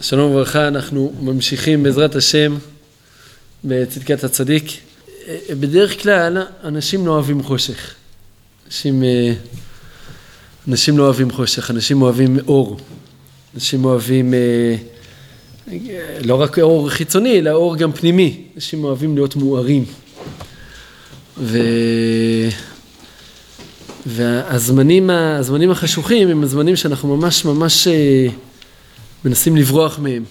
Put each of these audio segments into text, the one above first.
שלום וברכה, אנחנו ממשיכים בעזרת השם בצדקת הצדיק. בדרך כלל אנשים לא אוהבים חושך. אנשים, אנשים לא אוהבים חושך, אנשים אוהבים אור. אנשים אוהבים לא רק אור חיצוני, אלא אור גם פנימי. אנשים אוהבים להיות מוארים. ו... והזמנים הזמנים החשוכים הם הזמנים שאנחנו ממש ממש מנסים לברוח מהם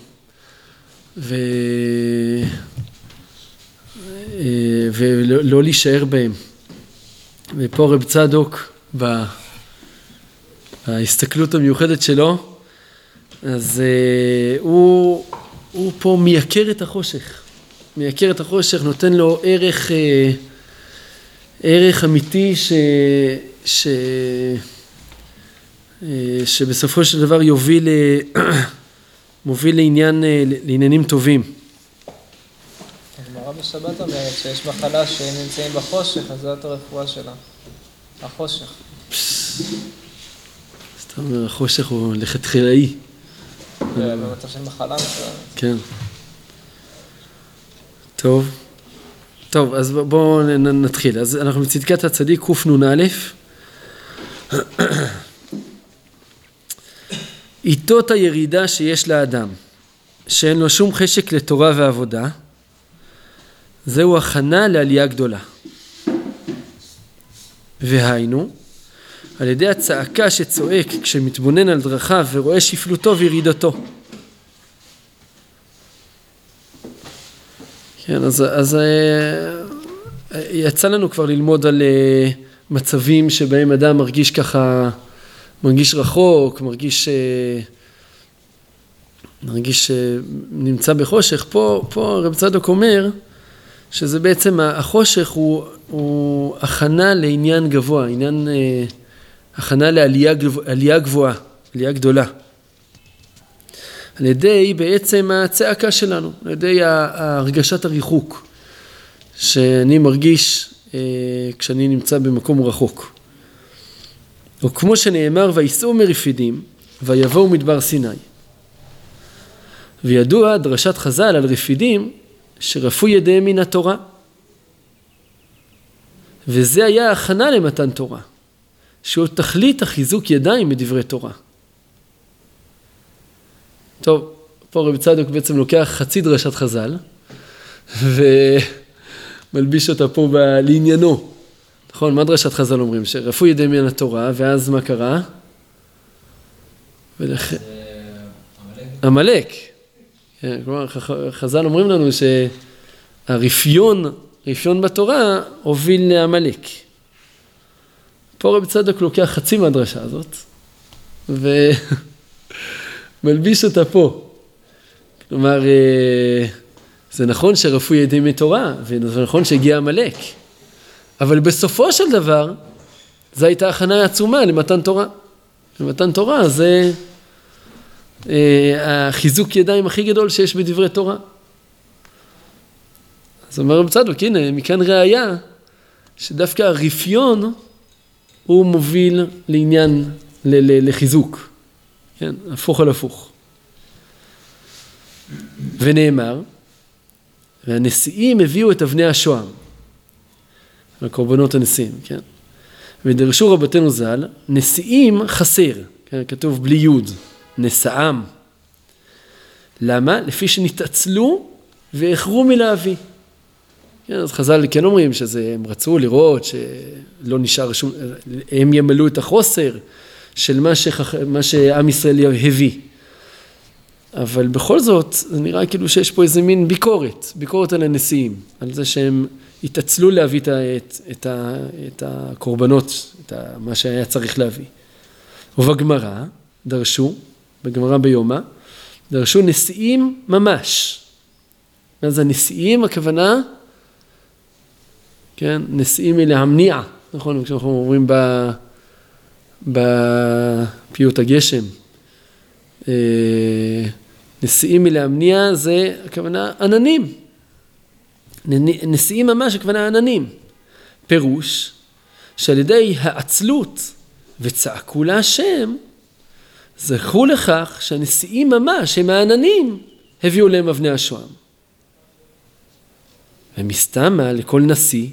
ו... ולא לא להישאר בהם. ופה רב צדוק בהסתכלות המיוחדת שלו, אז הוא, הוא פה מייקר את החושך, מייקר את החושך, נותן לו ערך, ערך אמיתי ש... ש... שבסופו של דבר יוביל, מוביל לעניין, לעניינים טובים. הגמרא בשבת אומרת שיש מחלה שנמצאים בחושך, אז זאת הרפואה שלה. החושך. אתה אומר, החושך הוא לכתחילאי. במצב של מחלה. כן. טוב. טוב, אז בואו נתחיל. אז אנחנו בצדקת הצדיק קנ"א. עיתות הירידה שיש לאדם, שאין לו שום חשק לתורה ועבודה, זהו הכנה לעלייה גדולה. והיינו, על ידי הצעקה שצועק כשמתבונן על דרכיו ורואה שפלותו וירידתו. כן, אז, אז יצא לנו כבר ללמוד על מצבים שבהם אדם מרגיש ככה מרגיש רחוק, מרגיש, מרגיש שנמצא בחושך, פה, פה רב צדוק אומר שזה בעצם החושך הוא, הוא הכנה לעניין גבוה, עניין, הכנה לעלייה גבוהה, עלייה גדולה. על ידי בעצם הצעקה שלנו, על ידי הרגשת הריחוק שאני מרגיש כשאני נמצא במקום רחוק. או כמו שנאמר, וייסעו מרפידים, ויבואו מדבר סיני. וידוע דרשת חז"ל על רפידים, שרפו ידיהם מן התורה. וזה היה הכנה למתן תורה, שהוא תכלית החיזוק ידיים בדברי תורה. טוב, פה רב צדוק בעצם לוקח חצי דרשת חז"ל, ומלביש אותה פה לעניינו. נכון, מה דרשת חז"ל אומרים? שרפו ידי מן התורה, ואז מה קרה? עמלק. כן, כלומר, חז"ל אומרים לנו שהרפיון, רפיון בתורה, הוביל לעמלק. פה רב צדוק לוקח חצי מהדרשה הזאת, ומלביש אותה פה. כלומר, זה נכון שרפו ידי מתורה, וזה נכון שהגיע עמלק. אבל בסופו של דבר, זו הייתה הכנה עצומה למתן תורה. למתן תורה זה אה, החיזוק ידיים הכי גדול שיש בדברי תורה. אז אומר רב צדוק, הנה, מכאן ראיה שדווקא הרפיון הוא מוביל לעניין, ל- ל- לחיזוק, כן, הפוך על הפוך. ונאמר, והנשיאים הביאו את אבני השוהם. הקורבנות הנשיאים, כן? ודרשו רבתנו ז"ל, נשיאים חסר, כן? כתוב בלי יוד, נשאם. למה? לפי שנתעצלו ואיחרו מלהביא. כן, אז חז"ל כן אומרים שזה, הם רצו לראות שלא נשאר שום, הם ימלאו את החוסר של מה, שח, מה שעם ישראל הביא. אבל בכל זאת, זה נראה כאילו שיש פה איזה מין ביקורת, ביקורת על הנשיאים, על זה שהם התעצלו להביא את, את, את, את הקורבנות, את מה שהיה צריך להביא. ובגמרא דרשו, בגמרא ביומא, דרשו נשיאים ממש. מה זה נשיאים? הכוונה, כן, נשיאים מלהמניע, נכון, כשאנחנו אומרים בפיוט הגשם. נשיאים מלהמניע זה הכוונה עננים. נשיאים ממש הכוונה עננים. פירוש שעל ידי העצלות וצעקו להשם זכו לכך שהנשיאים ממש, הם העננים, הביאו להם אבני השוהם. ומסתמה לכל נשיא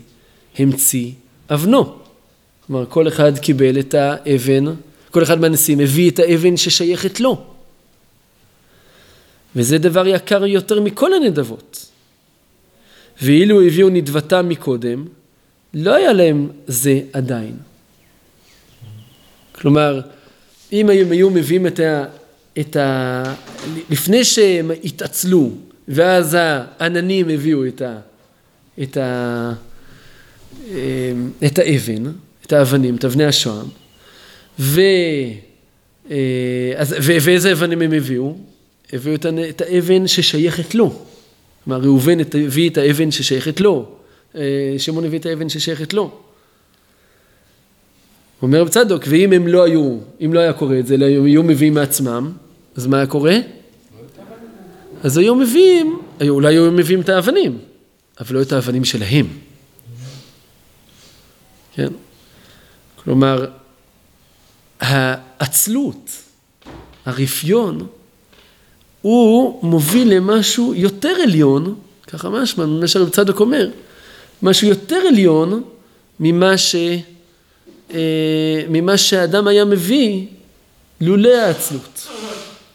המציא אבנו. כלומר, כל אחד קיבל את האבן, כל אחד מהנשיאים הביא את האבן ששייכת לו. וזה דבר יקר יותר מכל הנדבות. ואילו הביאו נדבתם מקודם, לא היה להם זה עדיין. כלומר, אם הם היו מביאים את ה... את ה... לפני שהם התעצלו, ואז העננים הביאו את, ה... את, ה... את האבן, את האבנים, את אבני השוהם, ו... אז, ו... ואיזה אבנים הם הביאו? הביאו את האבן ששייכת לו. כלומר, ראובן הביא את האבן ששייכת לו, אה, שמעון הביא את האבן ששייכת לו. אומר בצדוק, ואם הם לא היו, אם לא היה קורה את זה, אלא היו מביאים מעצמם, אז מה היה קורה? אז היו מביאים, אולי היו מביאים את האבנים, אבל לא את האבנים שלהם. כן? כלומר, העצלות, הרפיון, הוא מוביל למשהו יותר עליון, ככה משמע, מה שהרב צדוק אומר, משהו יותר עליון ממה, ש, אה, ממה שהאדם היה מביא לולא העצלות,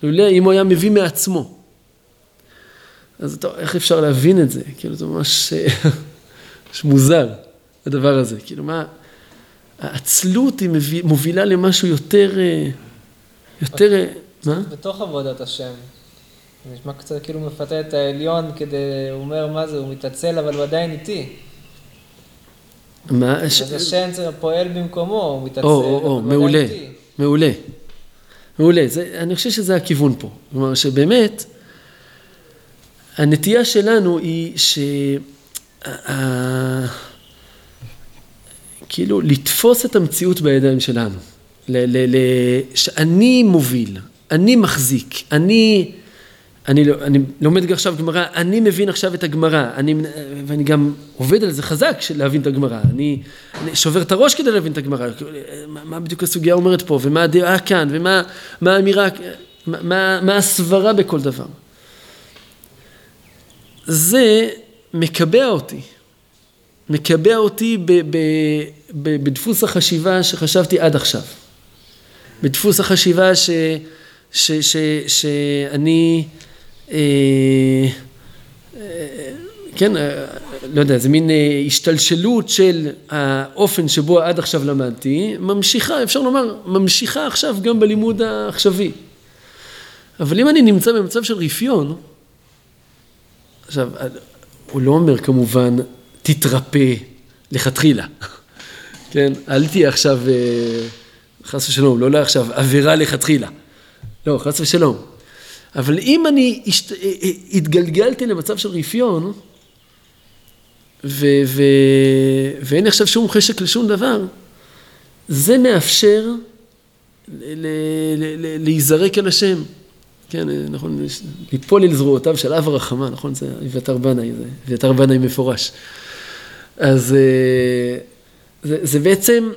לולא אם הוא היה מביא מעצמו. אז טוב, איך אפשר להבין את זה? כאילו זה ממש, ממש מוזר, הדבר הזה. כאילו מה, העצלות היא מובילה למשהו יותר, אה, יותר, אה, מה? בתוך עבודת השם. זה נשמע קצת כאילו מפתה את העליון כדי, הוא אומר מה זה, הוא מתעצל אבל הוא עדיין איתי. מה? אז השם פועל במקומו, הוא מתעצל, או, או, או, מעולה, מעולה. מעולה, זה, אני חושב שזה הכיוון פה. כלומר שבאמת, הנטייה שלנו היא ש... כאילו לתפוס את המציאות בידיים שלנו. ל- ל- ל- שאני מוביל, אני מחזיק, אני אני, לא, אני לומד עכשיו גמרא, אני מבין עכשיו את הגמרא, אני, ואני גם עובד על זה חזק להבין את הגמרא, אני, אני שובר את הראש כדי להבין את הגמרא, מה, מה בדיוק הסוגיה אומרת פה, ומה הדעה כאן, ומה מה האמירה, מה, מה הסברה בכל דבר. זה מקבע אותי, מקבע אותי ב, ב, ב, בדפוס החשיבה שחשבתי עד עכשיו, בדפוס החשיבה ש, ש, ש, שאני כן, אה, לא יודע, זה מין השתלשלות של האופן שבו עד עכשיו למדתי, ממשיכה, אפשר לומר, ממשיכה עכשיו גם בלימוד העכשווי. אבל אם אני נמצא במצב של רפיון, עכשיו, הוא לא אומר כמובן, תתרפא לכתחילה, כן? אל תהיה עכשיו, חס ושלום, לא לעכשיו, עבירה לכתחילה. לא, חס ושלום. אבל אם אני השת... אה, אה, התגלגלתי למצב של רפיון, ו... ו... ואין לי עכשיו שום חשק לשום דבר, זה מאפשר ל... ל... להיזרק אל השם. כן, נכון, ליפול אל זרועותיו של אב הרחמה, נכון? זה אביתר בנאי, זה אביתר בנאי מפורש. אז אה, זה, זה בעצם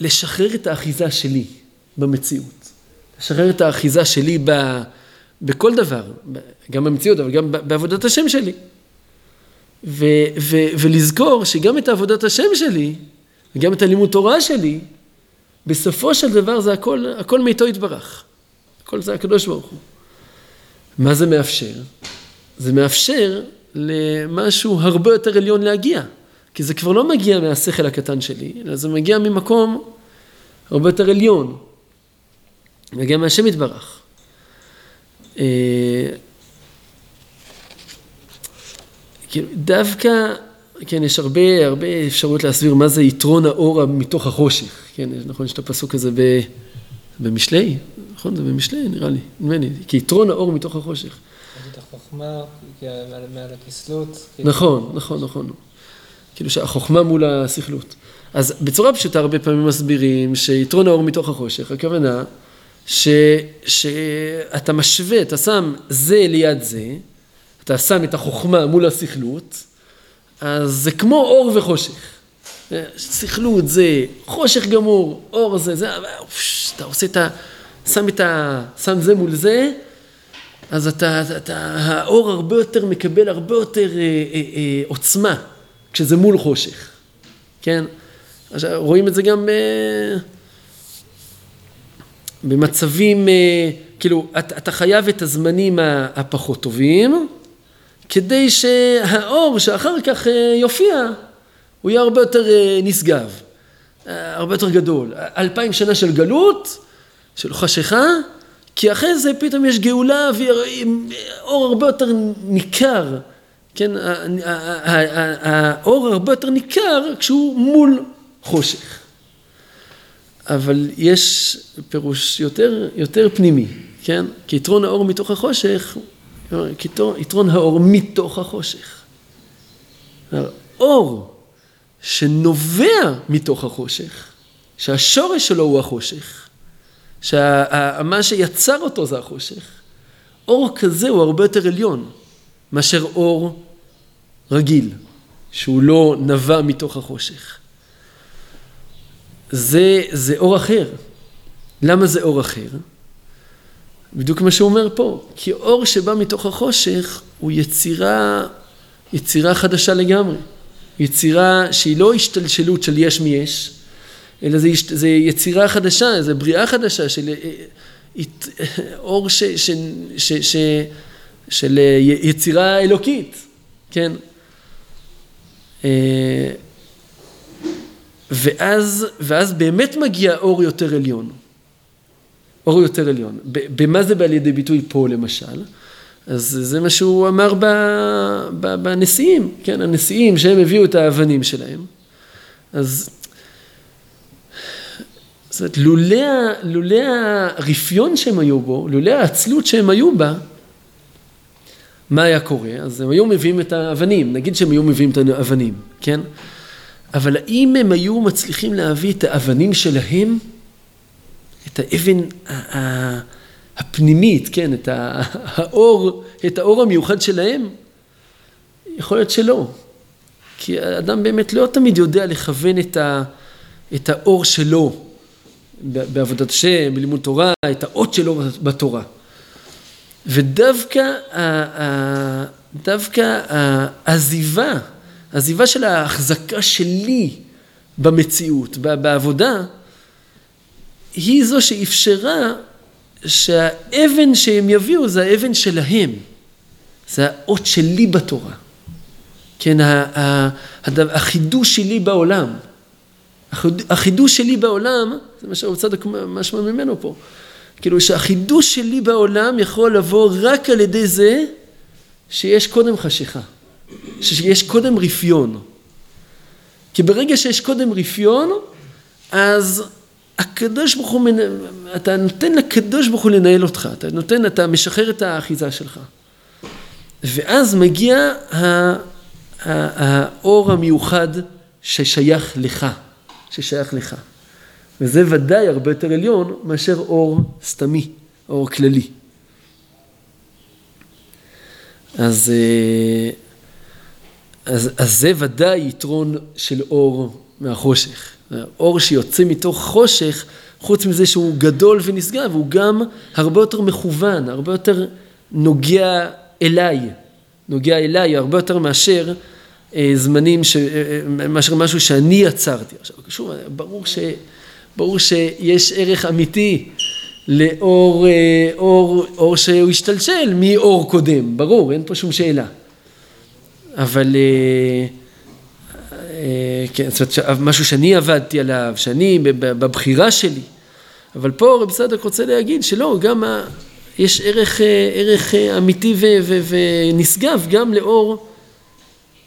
לשחרר את האחיזה שלי במציאות. לשחרר את האחיזה שלי ב... בכל דבר, גם במציאות, אבל גם בעבודת השם שלי. ו, ו, ולזכור שגם את עבודת השם שלי, וגם את הלימוד תורה שלי, בסופו של דבר זה הכל, הכל מאיתו יתברך. הכל זה הקדוש ברוך הוא. מה זה מאפשר? זה מאפשר למשהו הרבה יותר עליון להגיע. כי זה כבר לא מגיע מהשכל הקטן שלי, אלא זה מגיע ממקום הרבה יותר עליון. מגיע מהשם יתברך. אה, כאילו, דווקא, כן, יש הרבה, הרבה אפשרות להסביר מה זה יתרון האור מתוך החושך, כן, נכון, יש את הפסוק הזה ב, במשלי, נכון, זה במשלי נראה לי, נדמה לי, כי יתרון האור מתוך החושך. את החוכמה מעל הכסלות. נכון, נכון, נכון. כאילו שהחוכמה מול הסכלות. אז בצורה פשוטה הרבה פעמים מסבירים שיתרון האור מתוך החושך, הכוונה ש, שאתה משווה, אתה שם זה ליד זה, אתה שם את החוכמה מול הסכלות, אז זה כמו אור וחושך. סכלות זה חושך גמור, אור זה, זה, אתה עושה את ה... שם את ה... שם זה מול זה, אז אתה, אתה, האור הרבה יותר מקבל הרבה יותר אה, אה, אה, עוצמה כשזה מול חושך, כן? עכשיו, רואים את זה גם אה, במצבים, אה, כאילו, אתה, חייב את הזמנים הפחות טובים, כדי שהאור שאחר כך אה, יופיע, הוא יהיה הרבה יותר אה, נשגב, הרבה יותר גדול. אלפיים שנה של גלות, של חשיכה, כי אחרי זה פתאום יש גאולה ואור הרבה יותר ניכר, כן, האור הרבה יותר ניכר כשהוא מול חושך. אבל יש פירוש יותר, יותר פנימי, כן? כי יתרון האור מתוך החושך, יתרון האור מתוך החושך. אור שנובע מתוך החושך, שהשורש שלו הוא החושך, שמה שיצר אותו זה החושך. אור כזה הוא הרבה יותר עליון מאשר אור רגיל, שהוא לא נבע מתוך החושך. זה, זה אור אחר. למה זה אור אחר? בדיוק מה שהוא אומר פה, כי אור שבא מתוך החושך הוא יצירה, יצירה חדשה לגמרי. יצירה שהיא לא השתלשלות של יש מיש, אלא זה, זה יצירה חדשה, זה בריאה חדשה של אה, אור ש, ש, ש, ש, של אה, יצירה אלוקית, כן? ואז, ואז באמת מגיע אור יותר עליון. אור יותר עליון. במה זה בא לידי ביטוי פה למשל? אז זה מה שהוא אמר בנשיאים, כן, הנשיאים שהם הביאו את האבנים שלהם. אז זאת אומרת, לולא, לולא הרפיון שהם היו בו, לולא העצלות שהם היו בה, מה היה קורה? אז הם היו מביאים את האבנים, נגיד שהם היו מביאים את האבנים, כן? אבל האם הם היו מצליחים להביא את האבנים שלהם, את האבן הפנימית, כן, את האור, את האור המיוחד שלהם? יכול להיות שלא. כי האדם באמת לא תמיד יודע לכוון את, ה, את האור שלו בעבודת השם, בלימוד תורה, את האות שלו בתורה. ודווקא דווקא העזיבה, העזיבה של ההחזקה שלי במציאות, בעבודה, היא זו שאפשרה שהאבן שהם יביאו זה האבן שלהם, זה האות שלי בתורה. כן, החידוש שלי בעולם. החידוש שלי בעולם, זה מה שהוצדק משמע ממנו פה, כאילו שהחידוש שלי בעולם יכול לבוא רק על ידי זה שיש קודם חשיכה, שיש קודם רפיון. כי ברגע שיש קודם רפיון, אז הקדוש ברוך הוא, אתה נותן לקדוש ברוך הוא לנהל אותך, אתה נותן, אתה משחרר את האחיזה שלך. ואז מגיע האור המיוחד ששייך לך, ששייך לך. וזה ודאי הרבה יותר עליון מאשר אור סתמי, אור כללי. אז, אה, אז, אז זה ודאי יתרון של אור מהחושך. אור שיוצא מתוך חושך, חוץ מזה שהוא גדול ונשגב, הוא גם הרבה יותר מכוון, הרבה יותר נוגע אליי, נוגע אליי הרבה יותר מאשר אה, זמנים, ש, אה, אה מאשר משהו שאני יצרתי. עכשיו, שוב, ברור ש... ברור שיש ערך אמיתי לאור אה, אור, אור שהוא השתלשל מאור קודם, ברור, אין פה שום שאלה. אבל אה, אה, כן, זאת אומרת, משהו שאני עבדתי עליו, שאני בבחירה שלי. אבל פה רב סדק רוצה להגיד שלא, גם ה, יש ערך, ערך אמיתי ו, ו, ונשגב גם לאור,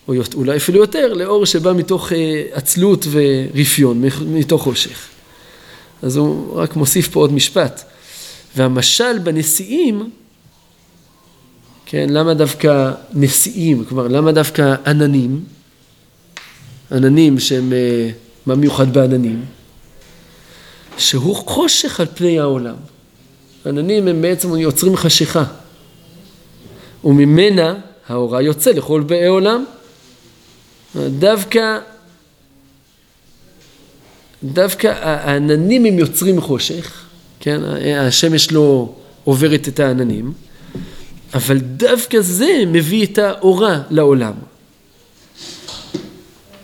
או אולי אפילו יותר, לאור שבא מתוך עצלות ורפיון, מתוך חושך. אז הוא רק מוסיף פה עוד משפט. והמשל בנשיאים, כן, למה דווקא נשיאים, כלומר, למה דווקא עננים? עננים שהם, אה, מה מיוחד בעננים? שהוא חושך על פני העולם. עננים הם בעצם יוצרים חשיכה. וממנה ההוראה יוצא לכל באי עולם. דווקא דווקא העננים הם יוצרים חושך, כן, השמש לא עוברת את העננים, אבל דווקא זה מביא את האורה לעולם.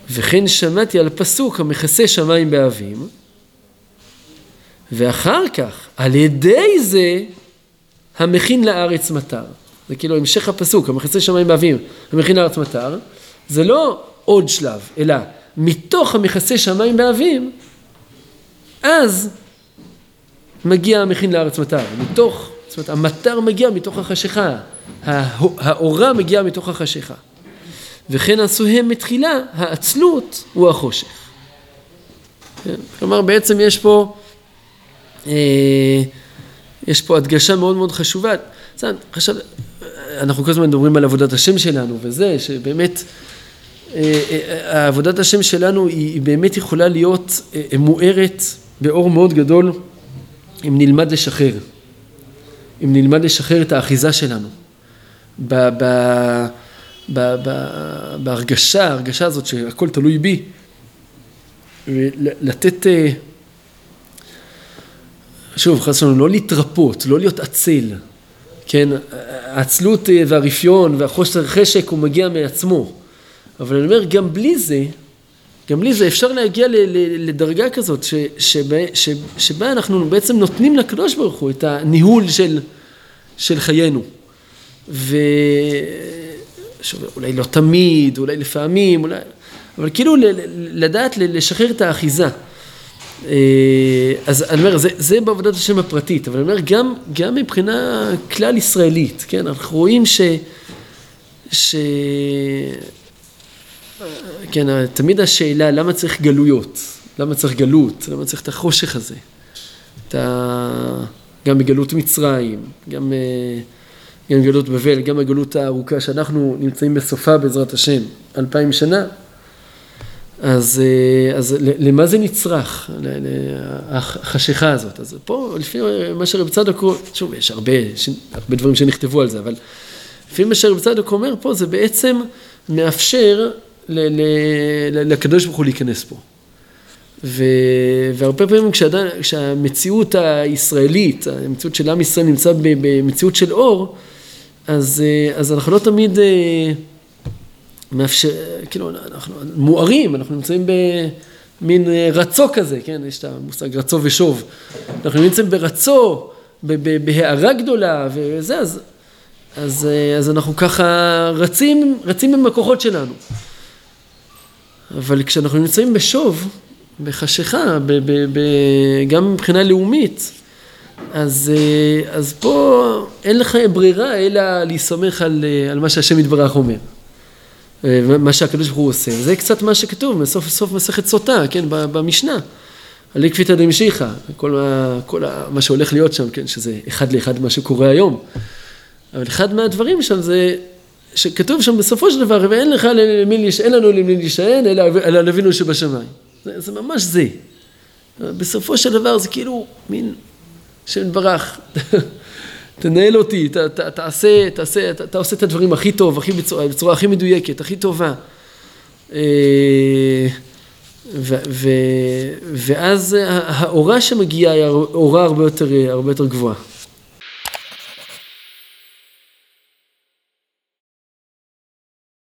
וכן שמעתי על פסוק המכסה שמיים באבים, ואחר כך, על ידי זה, המכין לארץ מטר. זה כאילו המשך הפסוק, המכסה שמיים באבים, המכין לארץ מטר, זה לא עוד שלב, אלא מתוך המכסה שמיים באבים, אז מגיע המכין לארץ מטר. מתוך, זאת אומרת, המטר מגיע מתוך החשיכה, האורה מגיעה מתוך החשיכה. וכן עשו הם מתחילה, העצלות הוא החושך. כן? כלומר, בעצם יש פה, אה, יש פה הדגשה מאוד מאוד חשובה. עכשיו, אנחנו כל הזמן מדברים על עבודת השם שלנו וזה, שבאמת אה, אה, עבודת השם שלנו היא באמת יכולה להיות אה, מוארת באור מאוד גדול אם נלמד לשחרר, אם נלמד לשחרר את האחיזה שלנו. ב, ב, ב, ב, בהרגשה, ההרגשה הזאת שהכל תלוי בי, לתת, שוב, חס ושלום, לא להתרפות, לא להיות עצל, כן, העצלות והרפיון והחוסר חשק הוא מגיע מעצמו, אבל אני אומר, גם בלי זה, גם בלי זה אפשר להגיע ל, ל, לדרגה כזאת ש, שבה, ש, שבה אנחנו בעצם נותנים לקדוש ברוך הוא את הניהול של, של חיינו. ואולי לא תמיד, אולי לפעמים, אולי... אבל כאילו לדעת לשחרר את האחיזה. אה, אז אני אומר, זה, זה בעבודת השם הפרטית, אבל אני אומר, גם, גם מבחינה כלל ישראלית, כן, אנחנו רואים ש... ש... כן, תמיד השאלה למה צריך גלויות, למה צריך גלות, למה צריך את החושך הזה, את ה... גם בגלות מצרים, גם, אה, גם בגלות בבל, גם בגלות הארוכה שאנחנו נמצאים בסופה בעזרת השם, אלפיים שנה, אז, אה, אז למה זה נצרך, החשיכה הזאת? אז פה, לפי מה שרב צדוק, שוב, יש הרבה, הרבה דברים שנכתבו על זה, אבל לפי מה שרב צדוק אומר פה, זה בעצם מאפשר לקדוש ברוך הוא להיכנס פה. ו, והרבה פעמים כשאדם, כשהמציאות הישראלית, המציאות של עם ישראל נמצא במציאות של אור, אז, אז אנחנו לא תמיד אה, מאפשר, כאילו, אנחנו מוארים, אנחנו נמצאים במין רצו כזה, כן, יש את המושג רצו ושוב. אנחנו נמצאים ברצו, בהערה גדולה וזה, אז, אז, אז אנחנו ככה רצים, רצים עם הכוחות שלנו. אבל כשאנחנו נמצאים בשוב, בחשיכה, ב, ב, ב, גם מבחינה לאומית, אז, אה, אז פה אין לך ברירה אלא להסתמך על, אה, על מה שהשם יתברך אומר. אה, מה שהקדוש ברוך הוא עושה. זה קצת מה שכתוב בסוף סוף מסכת סוטה, כן, במשנה. על עקביתא דמשיחא, כל, כל מה שהולך להיות שם, כן, שזה אחד לאחד מה שקורה היום. אבל אחד מהדברים שם זה שכתוב שם בסופו של דבר, ואין לך למי, אין לנו למי להישען, אלא על אבינו שבשמיים. זה, זה ממש זה. בסופו של דבר זה כאילו מין שם ברח. תנהל אותי, ת, ת, תעשה, תעשה, ת, אתה עושה את הדברים הכי טוב, הכי בצורה, בצורה הכי מדויקת, הכי טובה. אה, ו, ו, ואז האורה שמגיעה היא אורה הרבה יותר, הרבה יותר גבוהה.